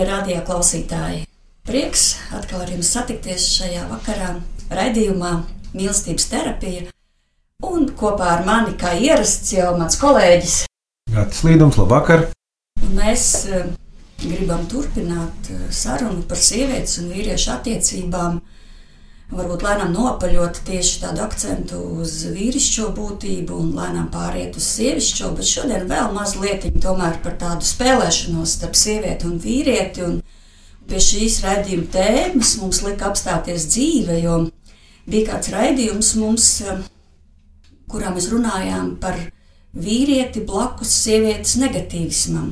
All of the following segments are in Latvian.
Mīļie radio klausītāji! Prieks atkal ar jums satikties šajā vakarā, raidījumā Mīlestības terapija. Un kopā ar mani, kā ierasts, jau mans kolēģis Gatis Līdums, labvakar! Un mēs uh, gribam turpināt uh, sarunu par sievietes un vīriešu attiecībām. Varbūt lēnām nopaļot tieši tādu akcentu uz vīrišķo būtību un lēnām pāriet uz sievišķo, bet šodien vēl mazliet tomēr par tādu spēlēšanos starp sievieti un vīrieti. Un pie šīs raidījuma tēmas mums lika apstāties dzīve, jo bija kāds raidījums mums, uh, kurā mēs runājām par vīrieti blakus sievietes negatīvismam.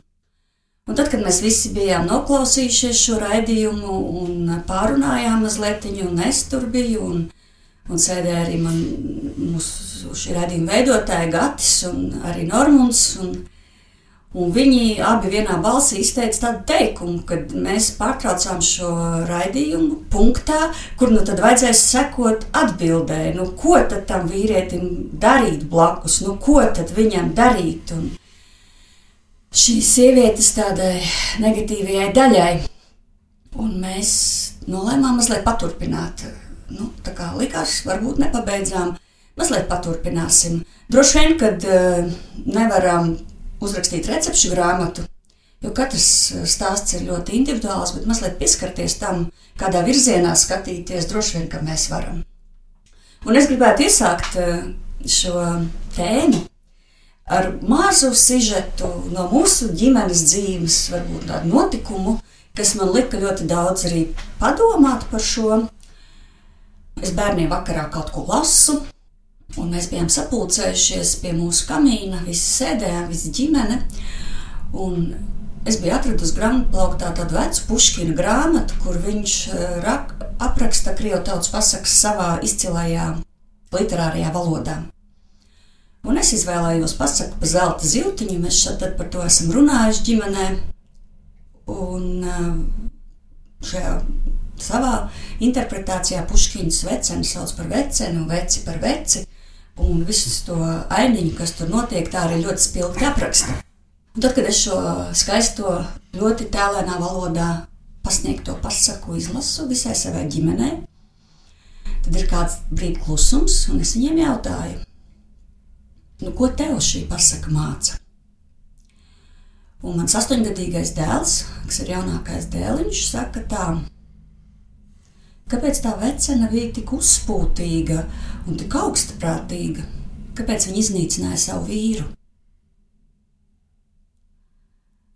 Un tad, kad mēs visi bijām noklausījušies šo raidījumu un pārunājām mazliet, un es tur biju, un, un sēdēja arī man, mūsu šī raidījuma veidotāja Gatis un arī Normunds. Un, un viņi abi vienā balsī izteica tādu teikumu, ka mēs pārtraucām šo raidījumu punktā, kur nu tad vajadzēs sekot atbildēji, nu ko tad tam vīrietim darīt blakus, nu ko tad viņam darīt. Un, šīs sievietes tādai negatīvajai daļai. Un mēs nolēmām mazliet paturpināt. Nu, tā kā likās, varbūt nepabeidzām, mazliet paturpināsim. Droši vien, kad uh, nevaram uzrakstīt recepšu grāmatu, jo katrs stāsts ir ļoti individuāls, bet mazliet pieskarties tam, kādā virzienā skatīties, droši vien, ka mēs varam. Un es gribētu iesākt uh, šo tēmu ar mazu sižetu no mūsu ģimenes dzīves, varbūt tādu notikumu, kas man lika ļoti daudz arī padomāt par šo. Es bērniem vakarā kaut ko lasu, un mēs bijām sapulcējušies pie mūsu kamīna, visi sēdējām, visi ģimene. Un es biju atradusi grāmatplauktā tādu vecu puškina grāmatu, kur viņš eh, rak, apraksta krievu tautas pasakas savā izcilajā literārajā valodā. Un es izvēlējos pasaku par zelta ziltiņu. Mēs šeit par to esam runājuši ģimenē. Un eh, šajā savā interpretācijā Puškīnas veceni sauc par veceni un veci par veci. Un visus to ainiņu, kas tur notiek, tā arī ļoti spilgti apraksta. Un tad, kad es šo skaisto, ļoti tēlēnā valodā pasniegto pasaku izlasu visai savai ģimenei, tad ir kāds brīdis klusums, un es viņiem jautāju, Nu, ko tev šī pasaka māca? Un mans astoņgadīgais dēls, kas ir jaunākais dēliņš, saka tā, kāpēc tā vecena bija tik uzpūtīga un tik augstprātīga? Kāpēc viņa iznīcināja savu vīru?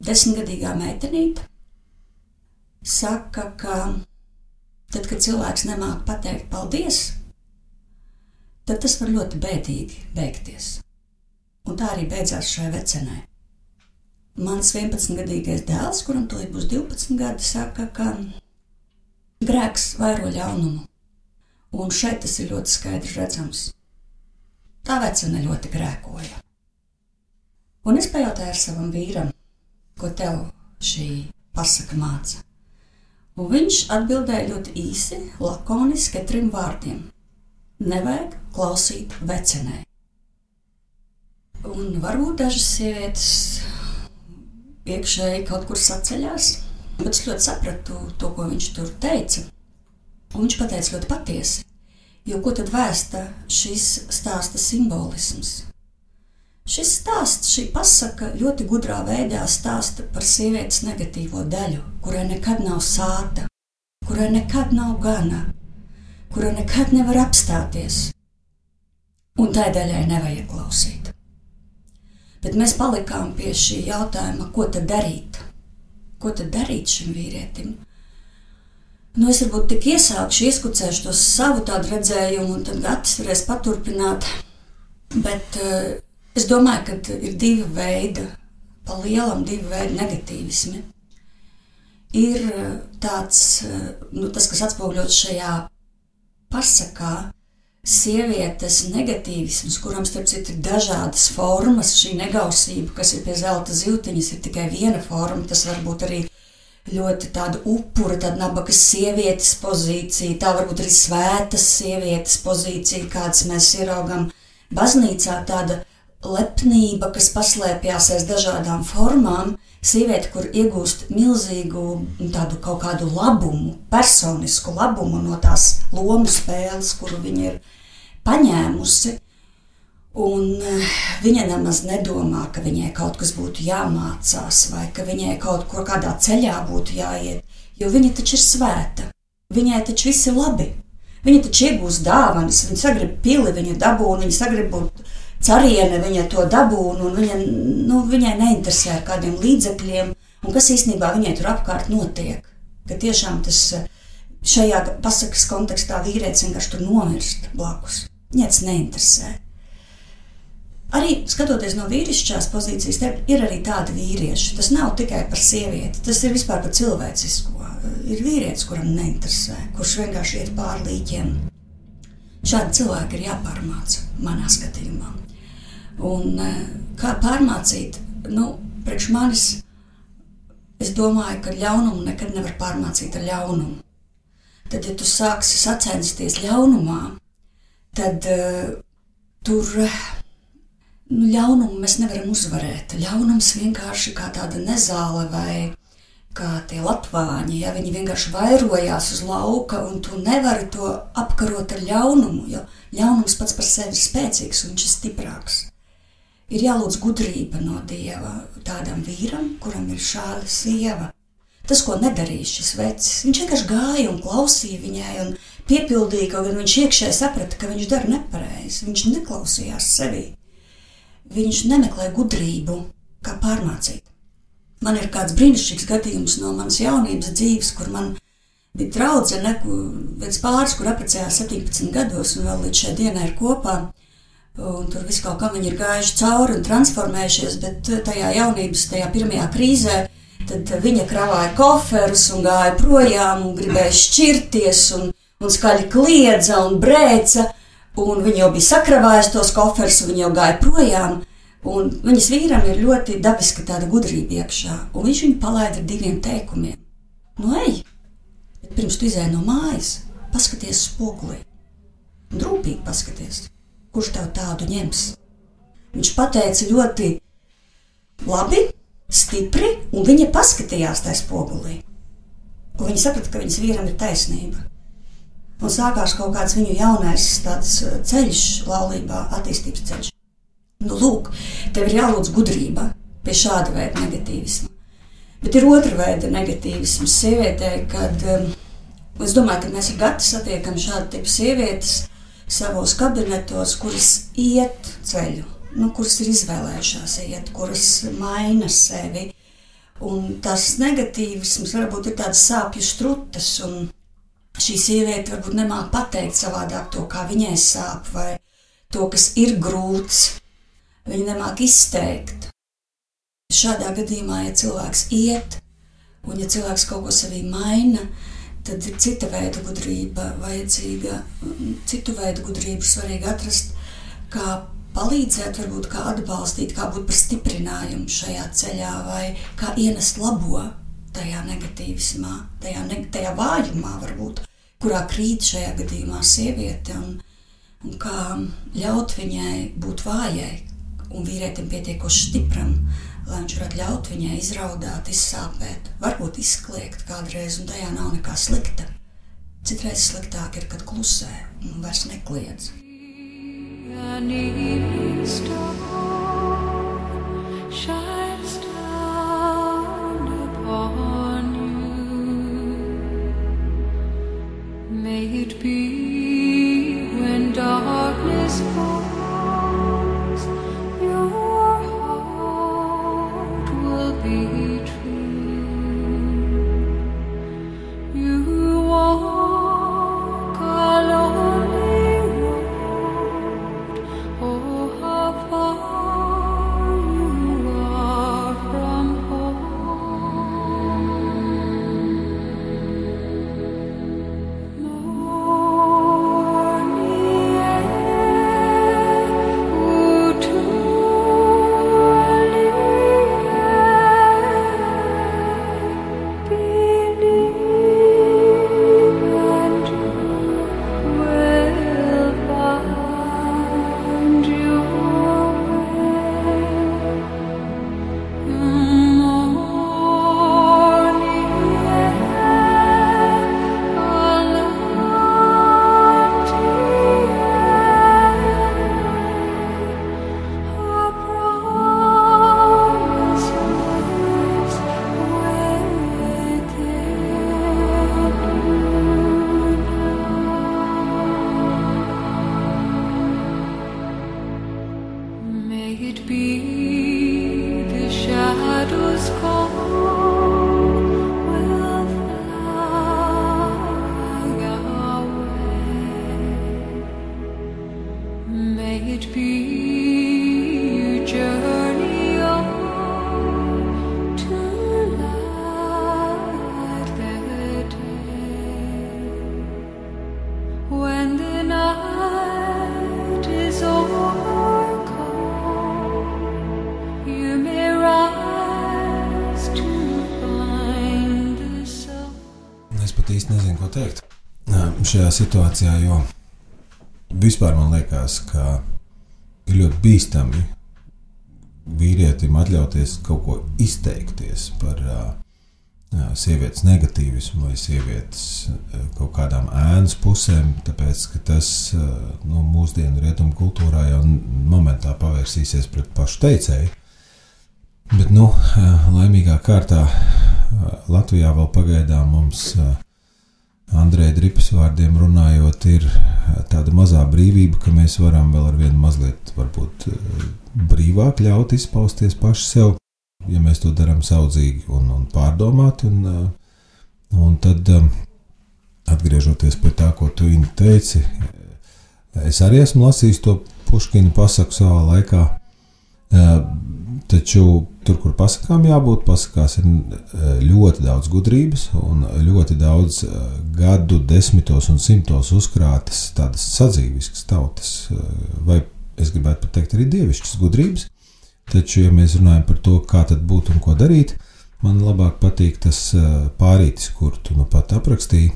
Desmitgadīgā meitenīte saka, ka tad, kad cilvēks nemāķi pateikt paldies, tad tas var ļoti bēdīgi beigties. Un tā arī beidzās šai vecenai. Mans 11-gadīgais dēls, kuram to būs 12 gadi, saka, ka grēks vairo ļaunumu. Un šeit tas ir ļoti skaidrs redzams. Tā vecene ļoti grēkoja. Un es pajautāju savam vīram, ko tev šī pasaka māca. Un viņš atbildēja ļoti īsi, lakoniski trim vārdiem: Nevajag klausīt vecenei. Un varbūt dažas sievietes iekšēji kaut kur saceļās, bet es ļoti sapratu to, ko viņš tur teica. Un viņš pateica ļoti patiesi. Jo ko tad vēsta šis stāsta simbolisms? Šis stāsts, šī pasaka ļoti gudrā veidā stāsta par sievietes negatīvo daļu, kurai nekad nav sāta, kurai nekad nav gana, kura nekad nevar apstāties, un tai daļai nevajag klausīt. Bet mēs palikām pie šī jautājuma, ko tad darīt? Ko tad darīt šim vīrietim? Nu, es varbūt tik iesākšu, ieskucēšu to savu tādu redzējumu, un tad Gatis varēs paturpināt. Bet uh, es domāju, ka ir divi veidi, pa lielam divi veidi negatīvismi. Ir uh, tāds, uh, nu, tas, kas atspoguļots šajā pasakā, sievietes negatīvisms, kuram starp citu ir dažādas formas, šī negausība, kas ir pie zelta zīltiņas, ir tikai viena forma. Tas var būt arī ļoti tāda upura, tāda nabaga sievietes pozīcija, tā varbūt arī svētas sievietes pozīcija, kādas mēs ieraugam baznīcā, tāda lepnība, kas paslēpjas aiz dažādām formām, sieviete, kur iegūst milzīgu tādu kaut kādu labumu, personisku labumu no tās lomu spēles, kuru viņa ir paņēmusi. Un eh, viņa nemaz nedomā, ka viņai kaut kas būtu jāmācās, vai ka viņai kaut kur kādā ceļā būtu jāiet, jo viņa taču ir svēta. Viņai taču viss ir labi. Viņa taču iegūst dāvanas, viņa sagrib pili, viņa dabūna, viņa sagrib būt cariene viņa to dabūna, un viņa, nu, viņai neinteresē ar kādiem līdzekļiem, un kas īstenībā viņai tur apkārt notiek. Ka tiešām tas šajā pasakas kontekstā vīrietis vienkārši tur nomirst blakus. Viņai tas neinteresē. Arī skatoties no vīrišķās pozīcijas, ir arī tādi vīrieši. Tas nav tikai par sievieti, tas ir vispār par cilvēcisko. Ir vīrietis, kuram neinteresē, kurš vienkārši iet pāri līķiem. Šādi cilvēki ir jāpārmāca manā skatījumā. Un, e, kā pārmācīt? Nu, priekš manis, es domāju, ka ļaunumu nekad nevar pārmācīt ar ļaunumu. Tad, ja tu sāksi sacensties ļaunumā, tad uh, tur nu, ļaunumu mēs nevaram uzvarēt. Ļaunums vienkārši kā tāda nezāle vai kā tie latvāņi, ja viņi vienkārši vairojās uz lauka, un tu nevari to apkarot ar ļaunumu, jo ļaunums pats par sevi ir spēcīgs un viņš ir stiprāks ir jālūdz gudrība no dieva tādam vīram, kuram ir šāda sieva. Tas, ko nedarīja šis vecis, viņš vienkārši gāja un klausīja viņai un piepildīja, kaut gan viņš iekšēji saprata, ka viņš dara nepareizi. Viņš neklausījās sevi. Viņš nemeklēja gudrību, kā pārmācīt. Man ir kāds brīnišķīgs gadījums no manas jaunības dzīves, kur man bija draudzene, viens pāris, kur apprecējās 17 gados un vēl līdz šai dienai ir kopā. Un tur viss kaut kā viņi ir gājuši cauri un transformējušies, bet eh, tajā jaunības, tajā pirmajā krīzē, tad viņa kravāja koferus un gāja projām un gribēja šķirties un, un skaļi kliedza un brēca. Un viņa jau bija sakravājusi tos koferus, viņa jau gāja projām. Un viņas vīram ir ļoti dabiska tāda gudrība iekšā, un viņš viņu palaida ar diviem teikumiem. Nu, ej, bet pirms tu izēj no mājas, paskaties spogulī. Un rūpīgi paskaties kurš tev tādu ņems. Viņš pateica ļoti labi, stipri, un viņa paskatījās tajā spogulī. Un viņa saprata, ka viņas vīram ir taisnība. Un sākās kaut kāds viņu jaunais uh, ceļš, laulībā, attīstības ceļš. Nu, lūk, tev ir jālūdz gudrība pie šāda veida negatīvisma. Bet ir otra veida negatīvisms sievietei, kad um, es domāju, ka mēs ar Gatu satiekam šādu tipu sievietes, savos kabinetos, kuras iet ceļu, nu, kuras ir izvēlējušās iet, kuras maina sevi. Un tas negatīvisms varbūt ir tāds sāpju strutes, un šī sieviete varbūt nemāk pateikt savādāk to, kā viņai sāp, vai to, kas ir grūts. Viņa nemāk izteikt. Šādā gadījumā, ja cilvēks iet, un ja cilvēks kaut ko sevī maina, tad ir cita veida gudrība vajadzīga. Citu veidu gudrību svarīgi atrast, kā palīdzēt, varbūt kā atbalstīt, kā būt par stiprinājumu šajā ceļā, vai kā ienest labo tajā negatīvismā, tajā, ne, tajā vājumā, varbūt, kurā krīt šajā gadījumā sieviete, un, un kā ļaut viņai būt vājai un vīrietim pietiekoši stipram lai viņš varētu ļaut viņai izraudāt, izsāpēt, varbūt izkliegt kādreiz, un tajā nav nekā slikta. Citreiz sliktāk ir, kad klusē un vairs nekliedz. May it be when darkness falls. Situācijā, jo vispār man liekas, ka ir ļoti bīstami vīrietim atļauties kaut ko izteikties par uh, sievietes negatīvismu vai sievietes kaut kādām ēnas pusēm, tāpēc ka tas nu, mūsdienu rietumu kultūrā jau momentā pavērsīsies pret pašu teicēju. Bet, nu, laimīgā kārtā Latvijā vēl pagaidām mums uh, Andrejā Dripas vārdiem runājot, ir eh, tāda mazā brīvība, ka mēs varam vēl ar vienu mazliet, varbūt eh, brīvāk ļaut izpausties paši sev, ja mēs to darām saudzīgi un, un pārdomāti. Un, eh, un tad, atgriežoties pie tā, ko tu teici, es arī esmu lasījis to Puškina pasaku savā laikā. Taču tur, kur pasakām jābūt, pasakās ir eh, ļoti daudz gudrības un ļoti daudz eh, gadu desmitos un simtos uzkrātas tādas sadzīviskas tautas, eh, vai es gribētu pat teikt arī dievišķas gudrības. Taču, ja mēs runājam par to, kā tad būt un ko darīt, man labāk patīk tas pārītis, kur tu nu pat aprakstīji,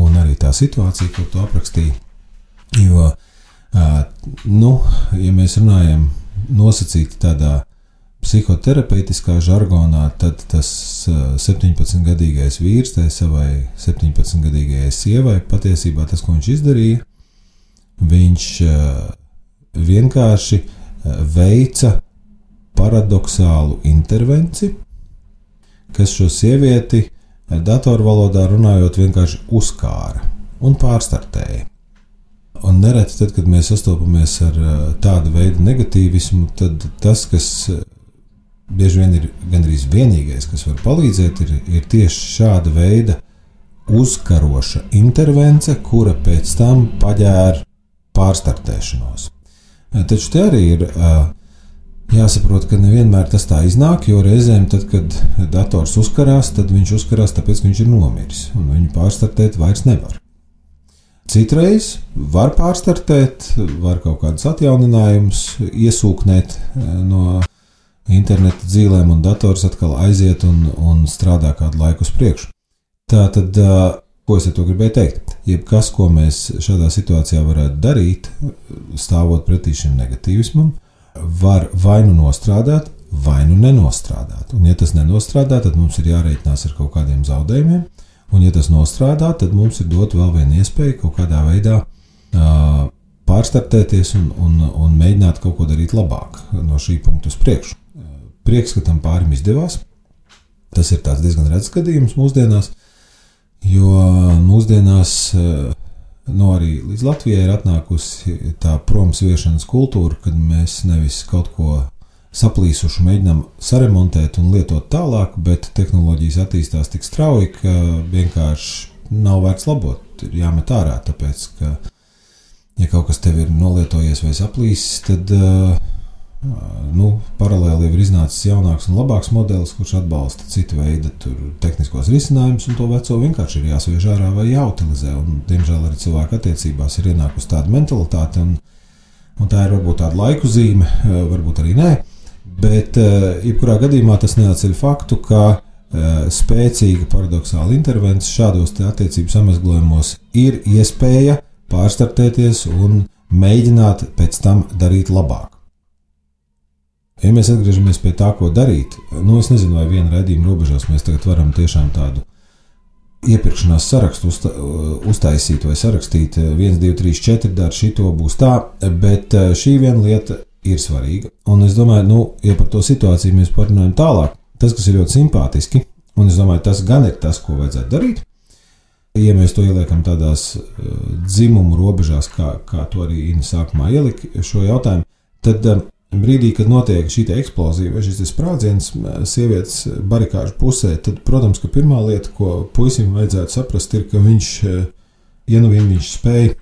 un arī tā situācija, kur tu aprakstīji. Jo, nu, ja mēs runājam nosacīti tādā psihoterapeitiskā žargonā, tad tas 17-gadīgais vīrs tai savai 17-gadīgajai sievai patiesībā tas, ko viņš izdarīja, viņš vienkārši veica paradoxālu intervenciju, kas šo sievieti datorvalodā runājot vienkārši uzkāra un pārstartēja. Un nereti, tad, kad mēs sastopamies ar tādu veidu negatīvismu, tad tas, kas bieži vien ir gandrīz vienīgais, kas var palīdzēt, ir, ir tieši šāda veida uzkaroša intervence, kura pēc tam paģēra pārstartēšanos. Taču te arī ir jāsaprot, ka nevienmēr tas tā iznāk, jo reizēm, tad, kad dators uzkarās, tad viņš uzkarās tāpēc, ka viņš ir nomiris, un viņu pārstartēt vairs nevar. Citreiz var pārstartēt, var kaut kādus atjauninājumus iesūknēt no interneta dzīvēm, un dators atkal aiziet un, un strādā kādu laiku uz priekšu. Tā tad, ko es ar to gribēju teikt? Jebkas, ko mēs šādā situācijā varētu darīt, stāvot pretī šim negatīvismam, var vai nu nostrādāt, vai nu nenostrādāt. Un, ja tas nenostrādā, tad mums ir jārēķinās ar kaut kādiem zaudējumiem, un, ja tas nostrādā, tad mums ir dot vēl viena iespēja kaut kādā veidā uh, pārstartēties un, un, un mēģināt kaut ko darīt labāk no šī punkta uz priekšu. Prieks, ka tam pārim izdevās. Tas ir diezgan redzams gadījums mūsdienās, jo mūsdienās eh, nu, arī līdz Latvijai ir atnākusi tā promsviešanas kultūra, kad mēs nevis kaut ko saplīsuši mēģinām saremontēt un lietot tālāk, bet tehnoloģijas attīstās tik strauji, ka vienkārši nav vērts labot, ir jāmet ārā. Tāpēc, ka, ja kaut kas tev ir nolietojies vai saplīsis, tad uh, nu, paralēli ir iznācis jaunāks un labāks modelis, kurš atbalsta citu veidu tehniskos risinājumus, un to veco vienkārši ir jāsviež ārā vai jāutilizē. Un, diemžēl arī cilvēku attiecībās ir ienākusi tāda mentalitāte, un, un tā ir varbūt tāda laiku zīme, varbūt arī nē. Bet, jebkurā gadījumā, tas neatceļ faktu, ka spēcīga paradoxāla intervence šādos attiecību samazglojumos ir iespēja pārstartēties un mēģināt pēc tam darīt labāk. Ja mēs atgriežamies pie tā, ko darīt, nu es nezinu, vai viena raidījuma robežās mēs tagad varam tiešām tādu iepirkšanās sarakstu uzta, uztaisīt vai sarakstīt 1, 2, 3, 4, dara šito būs tā, bet eh, šī viena lieta ir svarīga. Un es domāju, nu, ja par to situāciju mēs parunājam tālāk, tas, kas ir ļoti simpātiski, un es domāju, tas gan ir tas, ko vajadzētu darīt. Ja mēs to ieliekam tādās uh, dzimumu robežās, kā, kā to arī Inna sākumā ielika šo jautājumu, tad uh, brīdī, kad notiek šī eksplozija vai šis sprādziens sievietes barikāžu pusē, tad, protams, ka pirmā lieta, ko puisim vajadzētu saprast, ir, ka viņš, ja nu vien viņš spēj,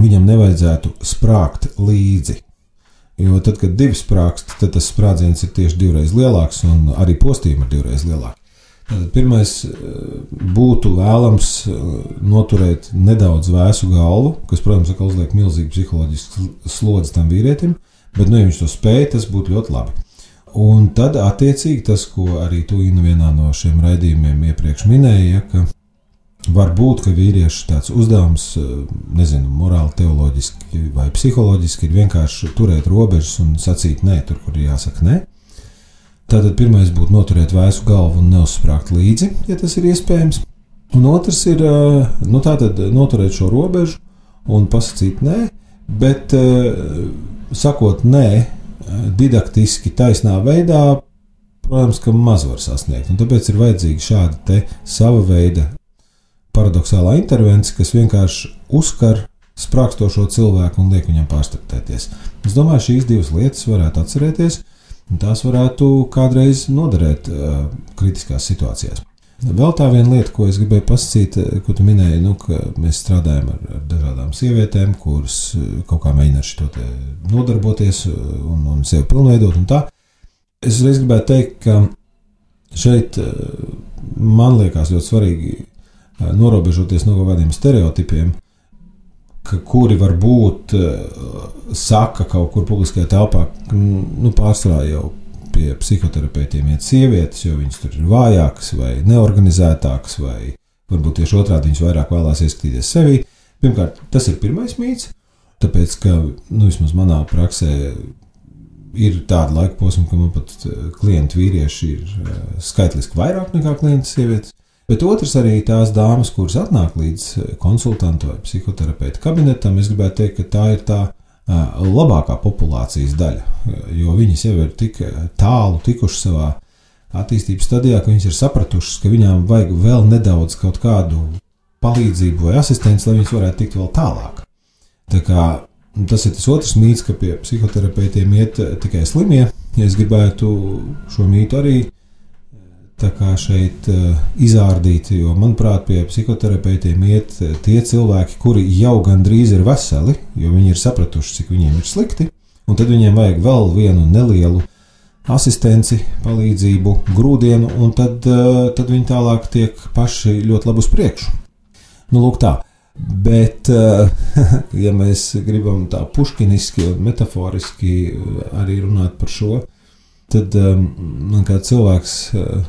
viņam nevajadzētu sprāgt līdzi. Jo tad, kad divi sprāgst, tad tas sprādziens ir tieši divreiz lielāks un arī postījumi ir divreiz lielāki. Tātad pirmais būtu vēlams noturēt nedaudz vēsu galvu, kas, protams, uzliek milzīgu psiholoģisku slodzi tam vīrietim. Bet, nu, ja viņš to spēj, tas būtu ļoti labi. Un tad, attiecīgi, tas, ko arī tu vienā no šiem raidījumiem iepriekš minēji, ja, ka var būt, ka vīriešu tāds uzdevums, nezinu, morāli, teoloģiski vai psiholoģiski, ir vienkārši turēt robežas un sacīt nē, tur, kur jāsaka nē. Tātad pirmais būtu noturēt vēsu galvu un neuzsprāgt līdzi, ja tas ir iespējams. Un otrs ir nu, noturēt šo robežu un pasakīt nē, bet sakot nē, didaktiski, taisnā veidā, protams, ka maz var sasniegt. Un tāpēc ir vajadzīga šāda sava veida paradoxālā intervence, kas vienkārši uzkar sprākstošo cilvēku un liek viņam pārstartēties. Es domāju, šīs divas lietas varētu atcerēties, un tās varētu kādreiz noderēt uh, kritiskās situācijās. Vēl tā viena lieta, ko es gribēju pasakīt, eh, ko tu minēji, nu, ka mēs strādājam ar, ar dažādām sievietēm, kuras eh, kaut kā mēģina ar šo nodarboties eh, un, un sevi pilnveidot. Un tā. es reiz gribēju teikt, ka šeit man liekas ļoti svarīgi norobežoties no kaut kādiem stereotipiem, ka kuri varbūt saka kaut kur publiskajā telpā, nu, pārsvarā jau pie psihoterapeitiem iet sievietes, jo viņas tur ir vājākas vai neorganizētākas, vai varbūt tieši otrādi viņas vairāk vēlās ieskatīties sevi. Pirmkārt, tas ir pirmais mīts, tāpēc, ka, nu, vismaz manā praksē, ir tāda laika posma, ka man pat eh, klienti vīrieši ir eh, skaitliski vairāk nekā klienti sievietes. Bet otrs arī tās dāmas, kuras atnāk līdz eh, konsultantu vai psihoterapeitu kabinetam, es gribētu teikt, ka tā ir tā labākā populācijas daļa, jo viņas jau ir tik tālu tikušas savā attīstības stadijā, ka viņas ir sapratušas, ka viņām vajag vēl nedaudz kaut kādu palīdzību vai asistenci, lai viņas varētu tikt vēl tālāk. Tā kā, tas ir tas otrs mīts, ka pie psihoterapeitiem iet tikai slimie. Es gribētu šo mītu arī tā kā šeit uh, izrādīti, jo, manuprāt, pie psihoterapeitiem iet eh, tie cilvēki, kuri jau gandrīz ir veseli, jo viņi ir sapratuši, cik viņiem ir slikti, un tad viņiem vajag vēl vienu nelielu asistenci, palīdzību, grūdienu, un tad, uh, tad viņi tālāk tiek paši ļoti labi uz priekšu. Nu, lūk, tā. Bet, uh, ja mēs gribam tā puškiniski un metaforiski arī runāt par šo, tad um, man kā cilvēks uh,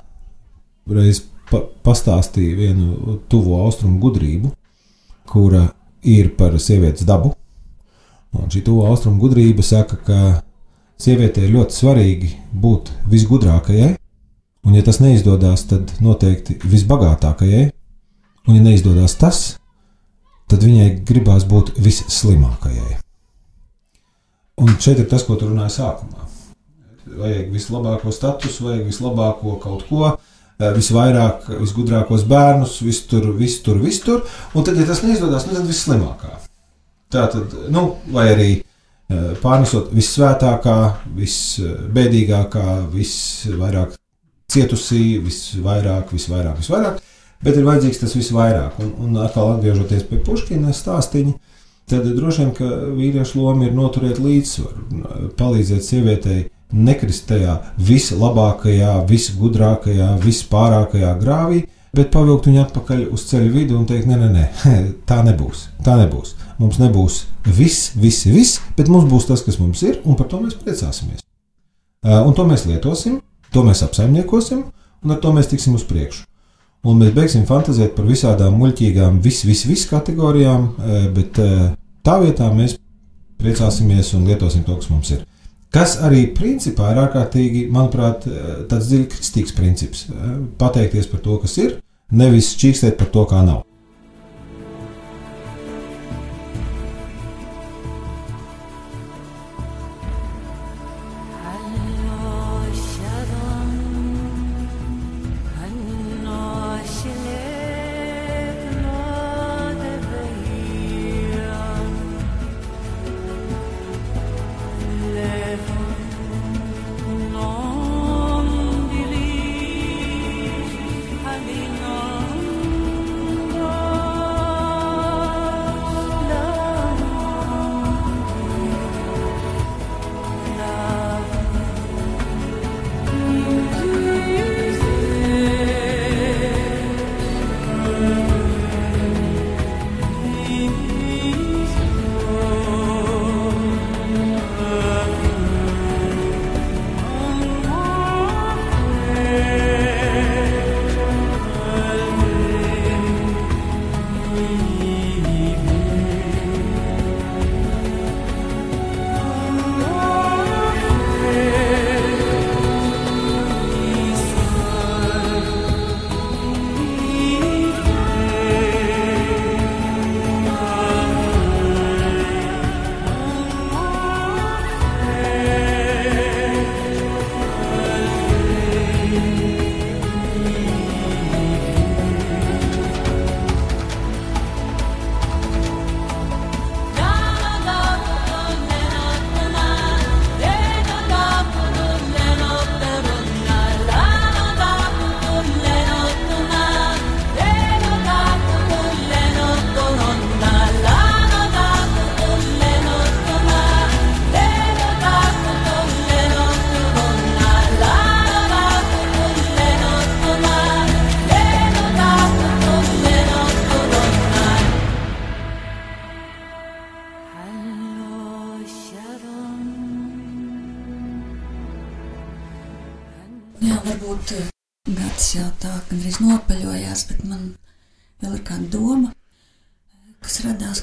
reiz pa pastāstīja vienu tuvo austrumu gudrību, kura ir par sievietes dabu. Un šī tuvo austrumu gudrība saka, ka sievietei ir ļoti svarīgi būt visgudrākajai, un, ja tas neizdodas, tad noteikti visbagātākajai, un, ja neizdodas tas, tad viņai gribās būt visslimākajai. Un šeit ir tas, ko tu runāji sākumā. Vajag vislabāko statusu, vajag vislabāko kaut ko, visvairāk, visgudrākos bērnus, visur, visur, visur. Un tad, ja tas neizdodas, nu, tad visslimākā. Tā tad, nu, vai arī pārnesot vissvētākā, visbēdīgākā, visvairāk cietusī, visvairāk, visvairāk, visvairāk. Bet ir vajadzīgs tas visvairāk. Un, un atkal atgriežoties pie Puškina stāstīņa, tad droši vien, ka vīriešu loma ir noturēt līdzsvaru, palīdzēt sievietei nekrist tajā vislabākajā, visgudrākajā, vispārākajā grāvī, bet pavilkt viņu atpakaļ uz ceļa vidu un teikt, nē, nē, nē, tā nebūs. Tā nebūs. Mums nebūs viss, viss, viss, bet mums būs tas, kas mums ir, un par to mēs priecāsimies. Un to mēs lietosim, to mēs apsaimniekosim, un ar to mēs tiksim uz priekšu. Un mēs beigsim fantāzēt par visādām muļķīgām, vis, vis, vis kategorijām, bet tā vietā mēs priecāsimies un lietosim to, kas mums ir. Kas arī principā ir ārkārtīgi, manuprāt, tāds dziļi kristīgs princips. Pateikties par to, kas ir, nevis čīkstēt par to, kā nav.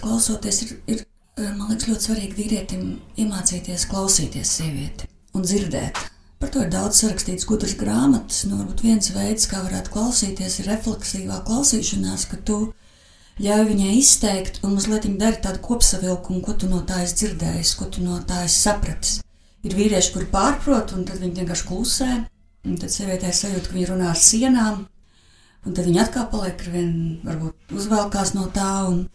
Klausoties, ir, ir man liekas, ļoti svarīgi vīrietim iemācīties klausīties sievieti un dzirdēt. Par to ir daudz sarakstīts gudras grāmatas. Nu, varbūt viens veids, kā varētu klausīties, ir refleksīvā klausīšanās, ka tu ļauj viņai izteikt un mazliet dari tādu kopsavilkumu, ko tu no tā esi dzirdējis, ko tu no tā esi sapratis. Ir vīrieši, kuri pārprot, un tad viņi vienkārši klusē, un tad sievietē sajūt, ka viņi runā ar sienām, un tad viņi atkal paliek ar vien, varbūt uzvelkās no tā. Un,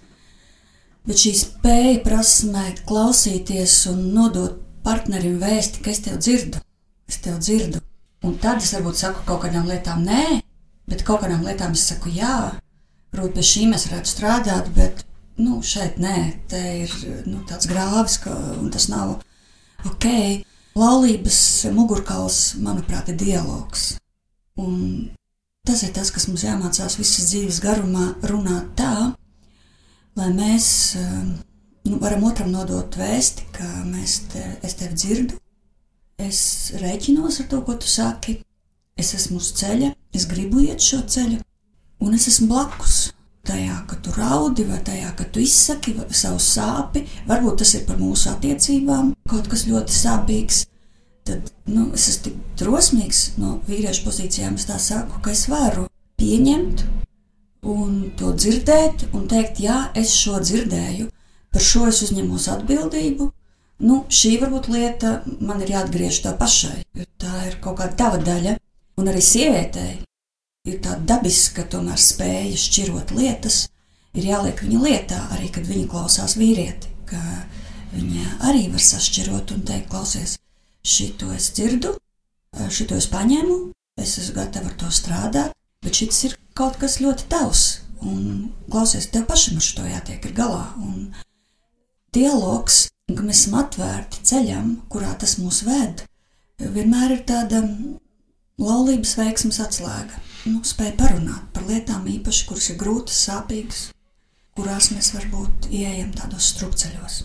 Bet šī spēja prasmē klausīties un nodot partnerim vēsti, ka es tev dzirdu, es tev dzirdu. Un tad es varbūt saku kaut kādām lietām nē, bet kaut kādām lietām es saku jā. Varbūt pie šīm es varētu strādāt, bet nu, šeit nē, te ir nu, tāds grāvis, ka tas nav ok. Laulības mugurkauls, manuprāt, ir dialogs. Un tas ir tas, kas mums jāmācās visas dzīves garumā runāt tā, lai mēs ehm, nu, varam otram nodot vēsti, ka te, es tevi dzirdu, es rēķinos ar to, ko tu saki, es esmu uz ceļa, es gribu iet šo ceļu, un es esmu blakus. Tajā, ka tu raudi, vai tajā, ka tu izsaki savu sāpi, varbūt tas ir par mūsu attiecībām, kaut kas ļoti sāpīgs. Tad nu, es esmu tik drosmīgs no vīriešu pozīcijām, es tā saku, ka es varu pieņemt un to dzirdēt un teikt, jā, es šo dzirdēju, par šo es uzņemos atbildību. Nu, šī varbūt lieta man ir jāatgriež tā pašai, jo tā ir kaut kāda tava daļa. Un arī sievietei ir tāda dabiska tomēr spēja šķirot lietas, ir jāliek viņa lietā, arī kad viņa klausās vīrieti, ka viņa arī var sašķirot un teikt, klausies, šito es dzirdu, šito es paņēmu, es esmu gatava ar to strādāt, bet šis ir kaut kas ļoti tavs, un klausies, tev pašam ar šo jātiek galā, un dialogs, ka mēs esam atvērti ceļam, kurā tas mūs ved, vienmēr ir tāda laulības veiksmes atslēga. Nu, spēja parunāt par lietām īpaši, kuras ir grūtas, sāpīgas, kurās mēs varbūt ieejam tādos strupceļos.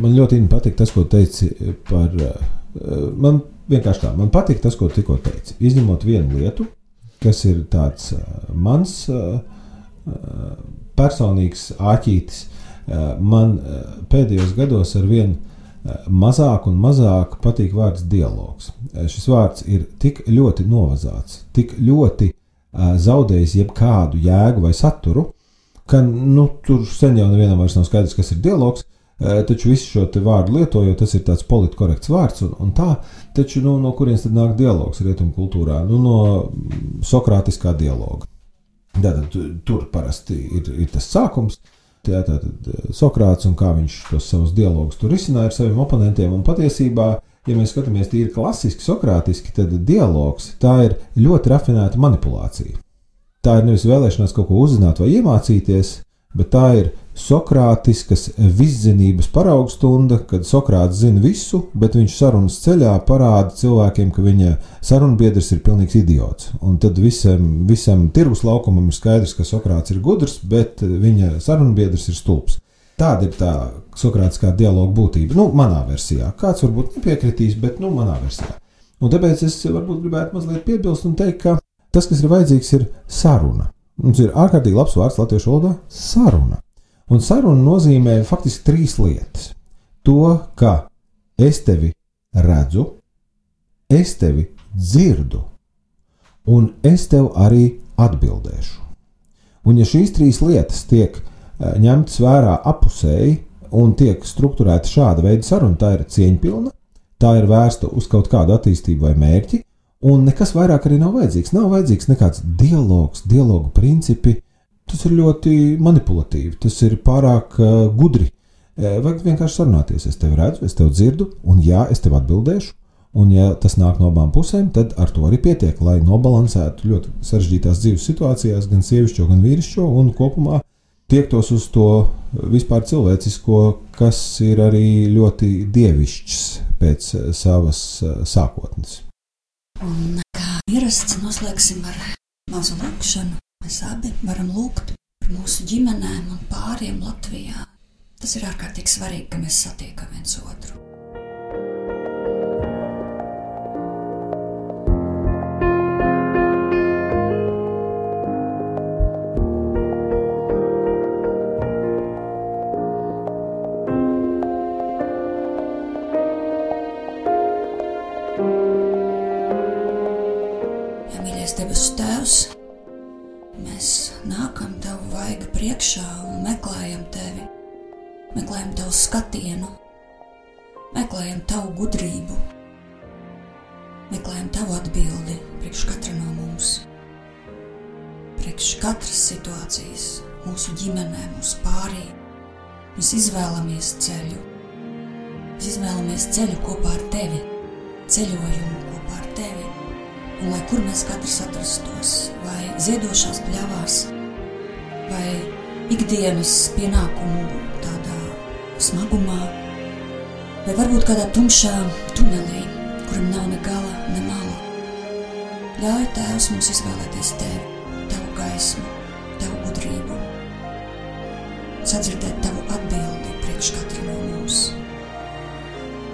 Man ļoti patīk tas, ko teici par. Eh, man vienkārši tā, man patīk tas, ko tikko teici. Izņemot vienu lietu, kas ir tāds eh, mans eh, personīgs āķītis, man pēdējos gados ar vienu mazāk un mazāk patīk vārds dialogs. Šis vārds ir tik ļoti novazāts, tik ļoti zaudējis jebkādu jēgu vai saturu, ka nu, tur sen jau nevienam vairs nav skaidrs, kas ir dialogs. Taču visu šo vārdu lietojot, tas ir tāds politiski korekts vārds, un, un tā, taču nu, no kurienes tad nāk dialogs rietumu kultūrā? Nu, no sokrātiskā dialoga. Tātad tur parasti ir, ir tas sākums, tātad eh, Sokrāts un kā viņš tos savus dialogus tur risināja ar saviem oponentiem. Un patiesībā, ja mēs skatāmies tīri klasiski, sokrātiski, tad dialogs tā ir ļoti rafinēta manipulācija. Tā ir nevis vēlēšanās kaut ko uzzināt vai iemācīties, bet tā ir Sokrātiskas viszinības paraugstunda, kad Sokrāts zina visu, bet viņš sarunas ceļā parāda cilvēkiem, ka viņa sarunbiedrs ir pilnīgs idiots. Un tad visam, visam tirgus laukumam ir skaidrs, ka Sokrāts ir gudrs, bet viņa sarunbiedrs ir stulbs. Tāda ir tā Sokrātiskā dialoga būtība. Nu, manā versijā. Kāds varbūt nepiekritīs, bet nu, manā versijā. Un tāpēc es varbūt gribētu mazliet piebilst un teikt, ka tas, kas ir vajadzīgs, ir saruna. Mums ir ārkārtīgi labs vārds latviešu valodā - saruna. Un saruna nozīmē faktiski trīs lietas. To, ka es tevi redzu, es tevi dzirdu, un es tev arī atbildēšu. Un ja šīs trīs lietas tiek eh, ņemtas vērā apusēji un tiek strukturēta šāda veida saruna, tā ir cieņpilna, tā ir vērsta uz kaut kādu attīstību vai mērķi, un nekas vairāk arī nav vajadzīgs. Nav vajadzīgs nekāds dialogs, dialogu principi, Tas ir ļoti manipulatīvi, tas ir pārāk uh, gudri. Uh, vajag vienkārši sarunāties. Es tevi redzu, es tevi dzirdu, un jā, es tev atbildēšu. Un, ja tas nāk no abām pusēm, tad ar to arī pietiek, lai nobalansētu ļoti sarežģītās dzīves situācijās, gan sievišķo, gan vīrišķo, un kopumā tiektos uz to vispār cilvēcisko, kas ir arī ļoti dievišķs pēc savas sākotnes. Un kā ierasts, noslēgsim ar mazu lūkšanu. Mēs abi varam lūgt par mūsu ģimenēm un pāriem Latvijā. Tas ir ārkārtīgi svarīgi, ka mēs satiekam viens otru. Priekšā un meklējam tevi, meklējam tavu skatienu, meklējam tavu gudrību, meklējam tavu atbildi priekš katra no mums, priekš katras situācijas, mūsu ģimenē, mūsu pārī. Mēs izvēlamies ceļu, mēs izvēlamies ceļu kopā ar tevi, ceļojumu kopā ar tevi. Un lai kur mēs katrs atrastos, vai ziedošās pļavās, vai ikdienas pienākumu tādā smagumā, vai varbūt kādā tumšā tunelī, kuram nav ne gala, ne mala. Ļauj Tēvs mums izvēlēties Tevi, Tavu gaismu, Tavu gudrību, sadzirdēt Tavu atbildi priekš katra no mums.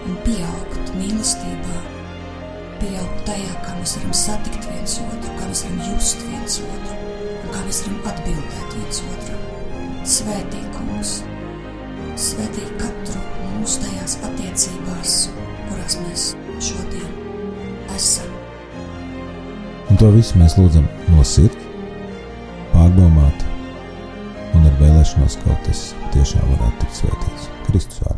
Un pieaugt mīlestībā, pieaugt tajā, kā mēs varam satikt viens otru, kā mēs varam just viens otru kā mēs varam atbildēt viens otram. Svētī, kungs, svētī katru mūsu tajās attiecībās, kurās mēs šodien esam. Un to visu mēs lūdzam no sirds, pārdomāt un ar vēlēšanos, ka tas tiešām varētu tikt svētīts Kristus vārdā.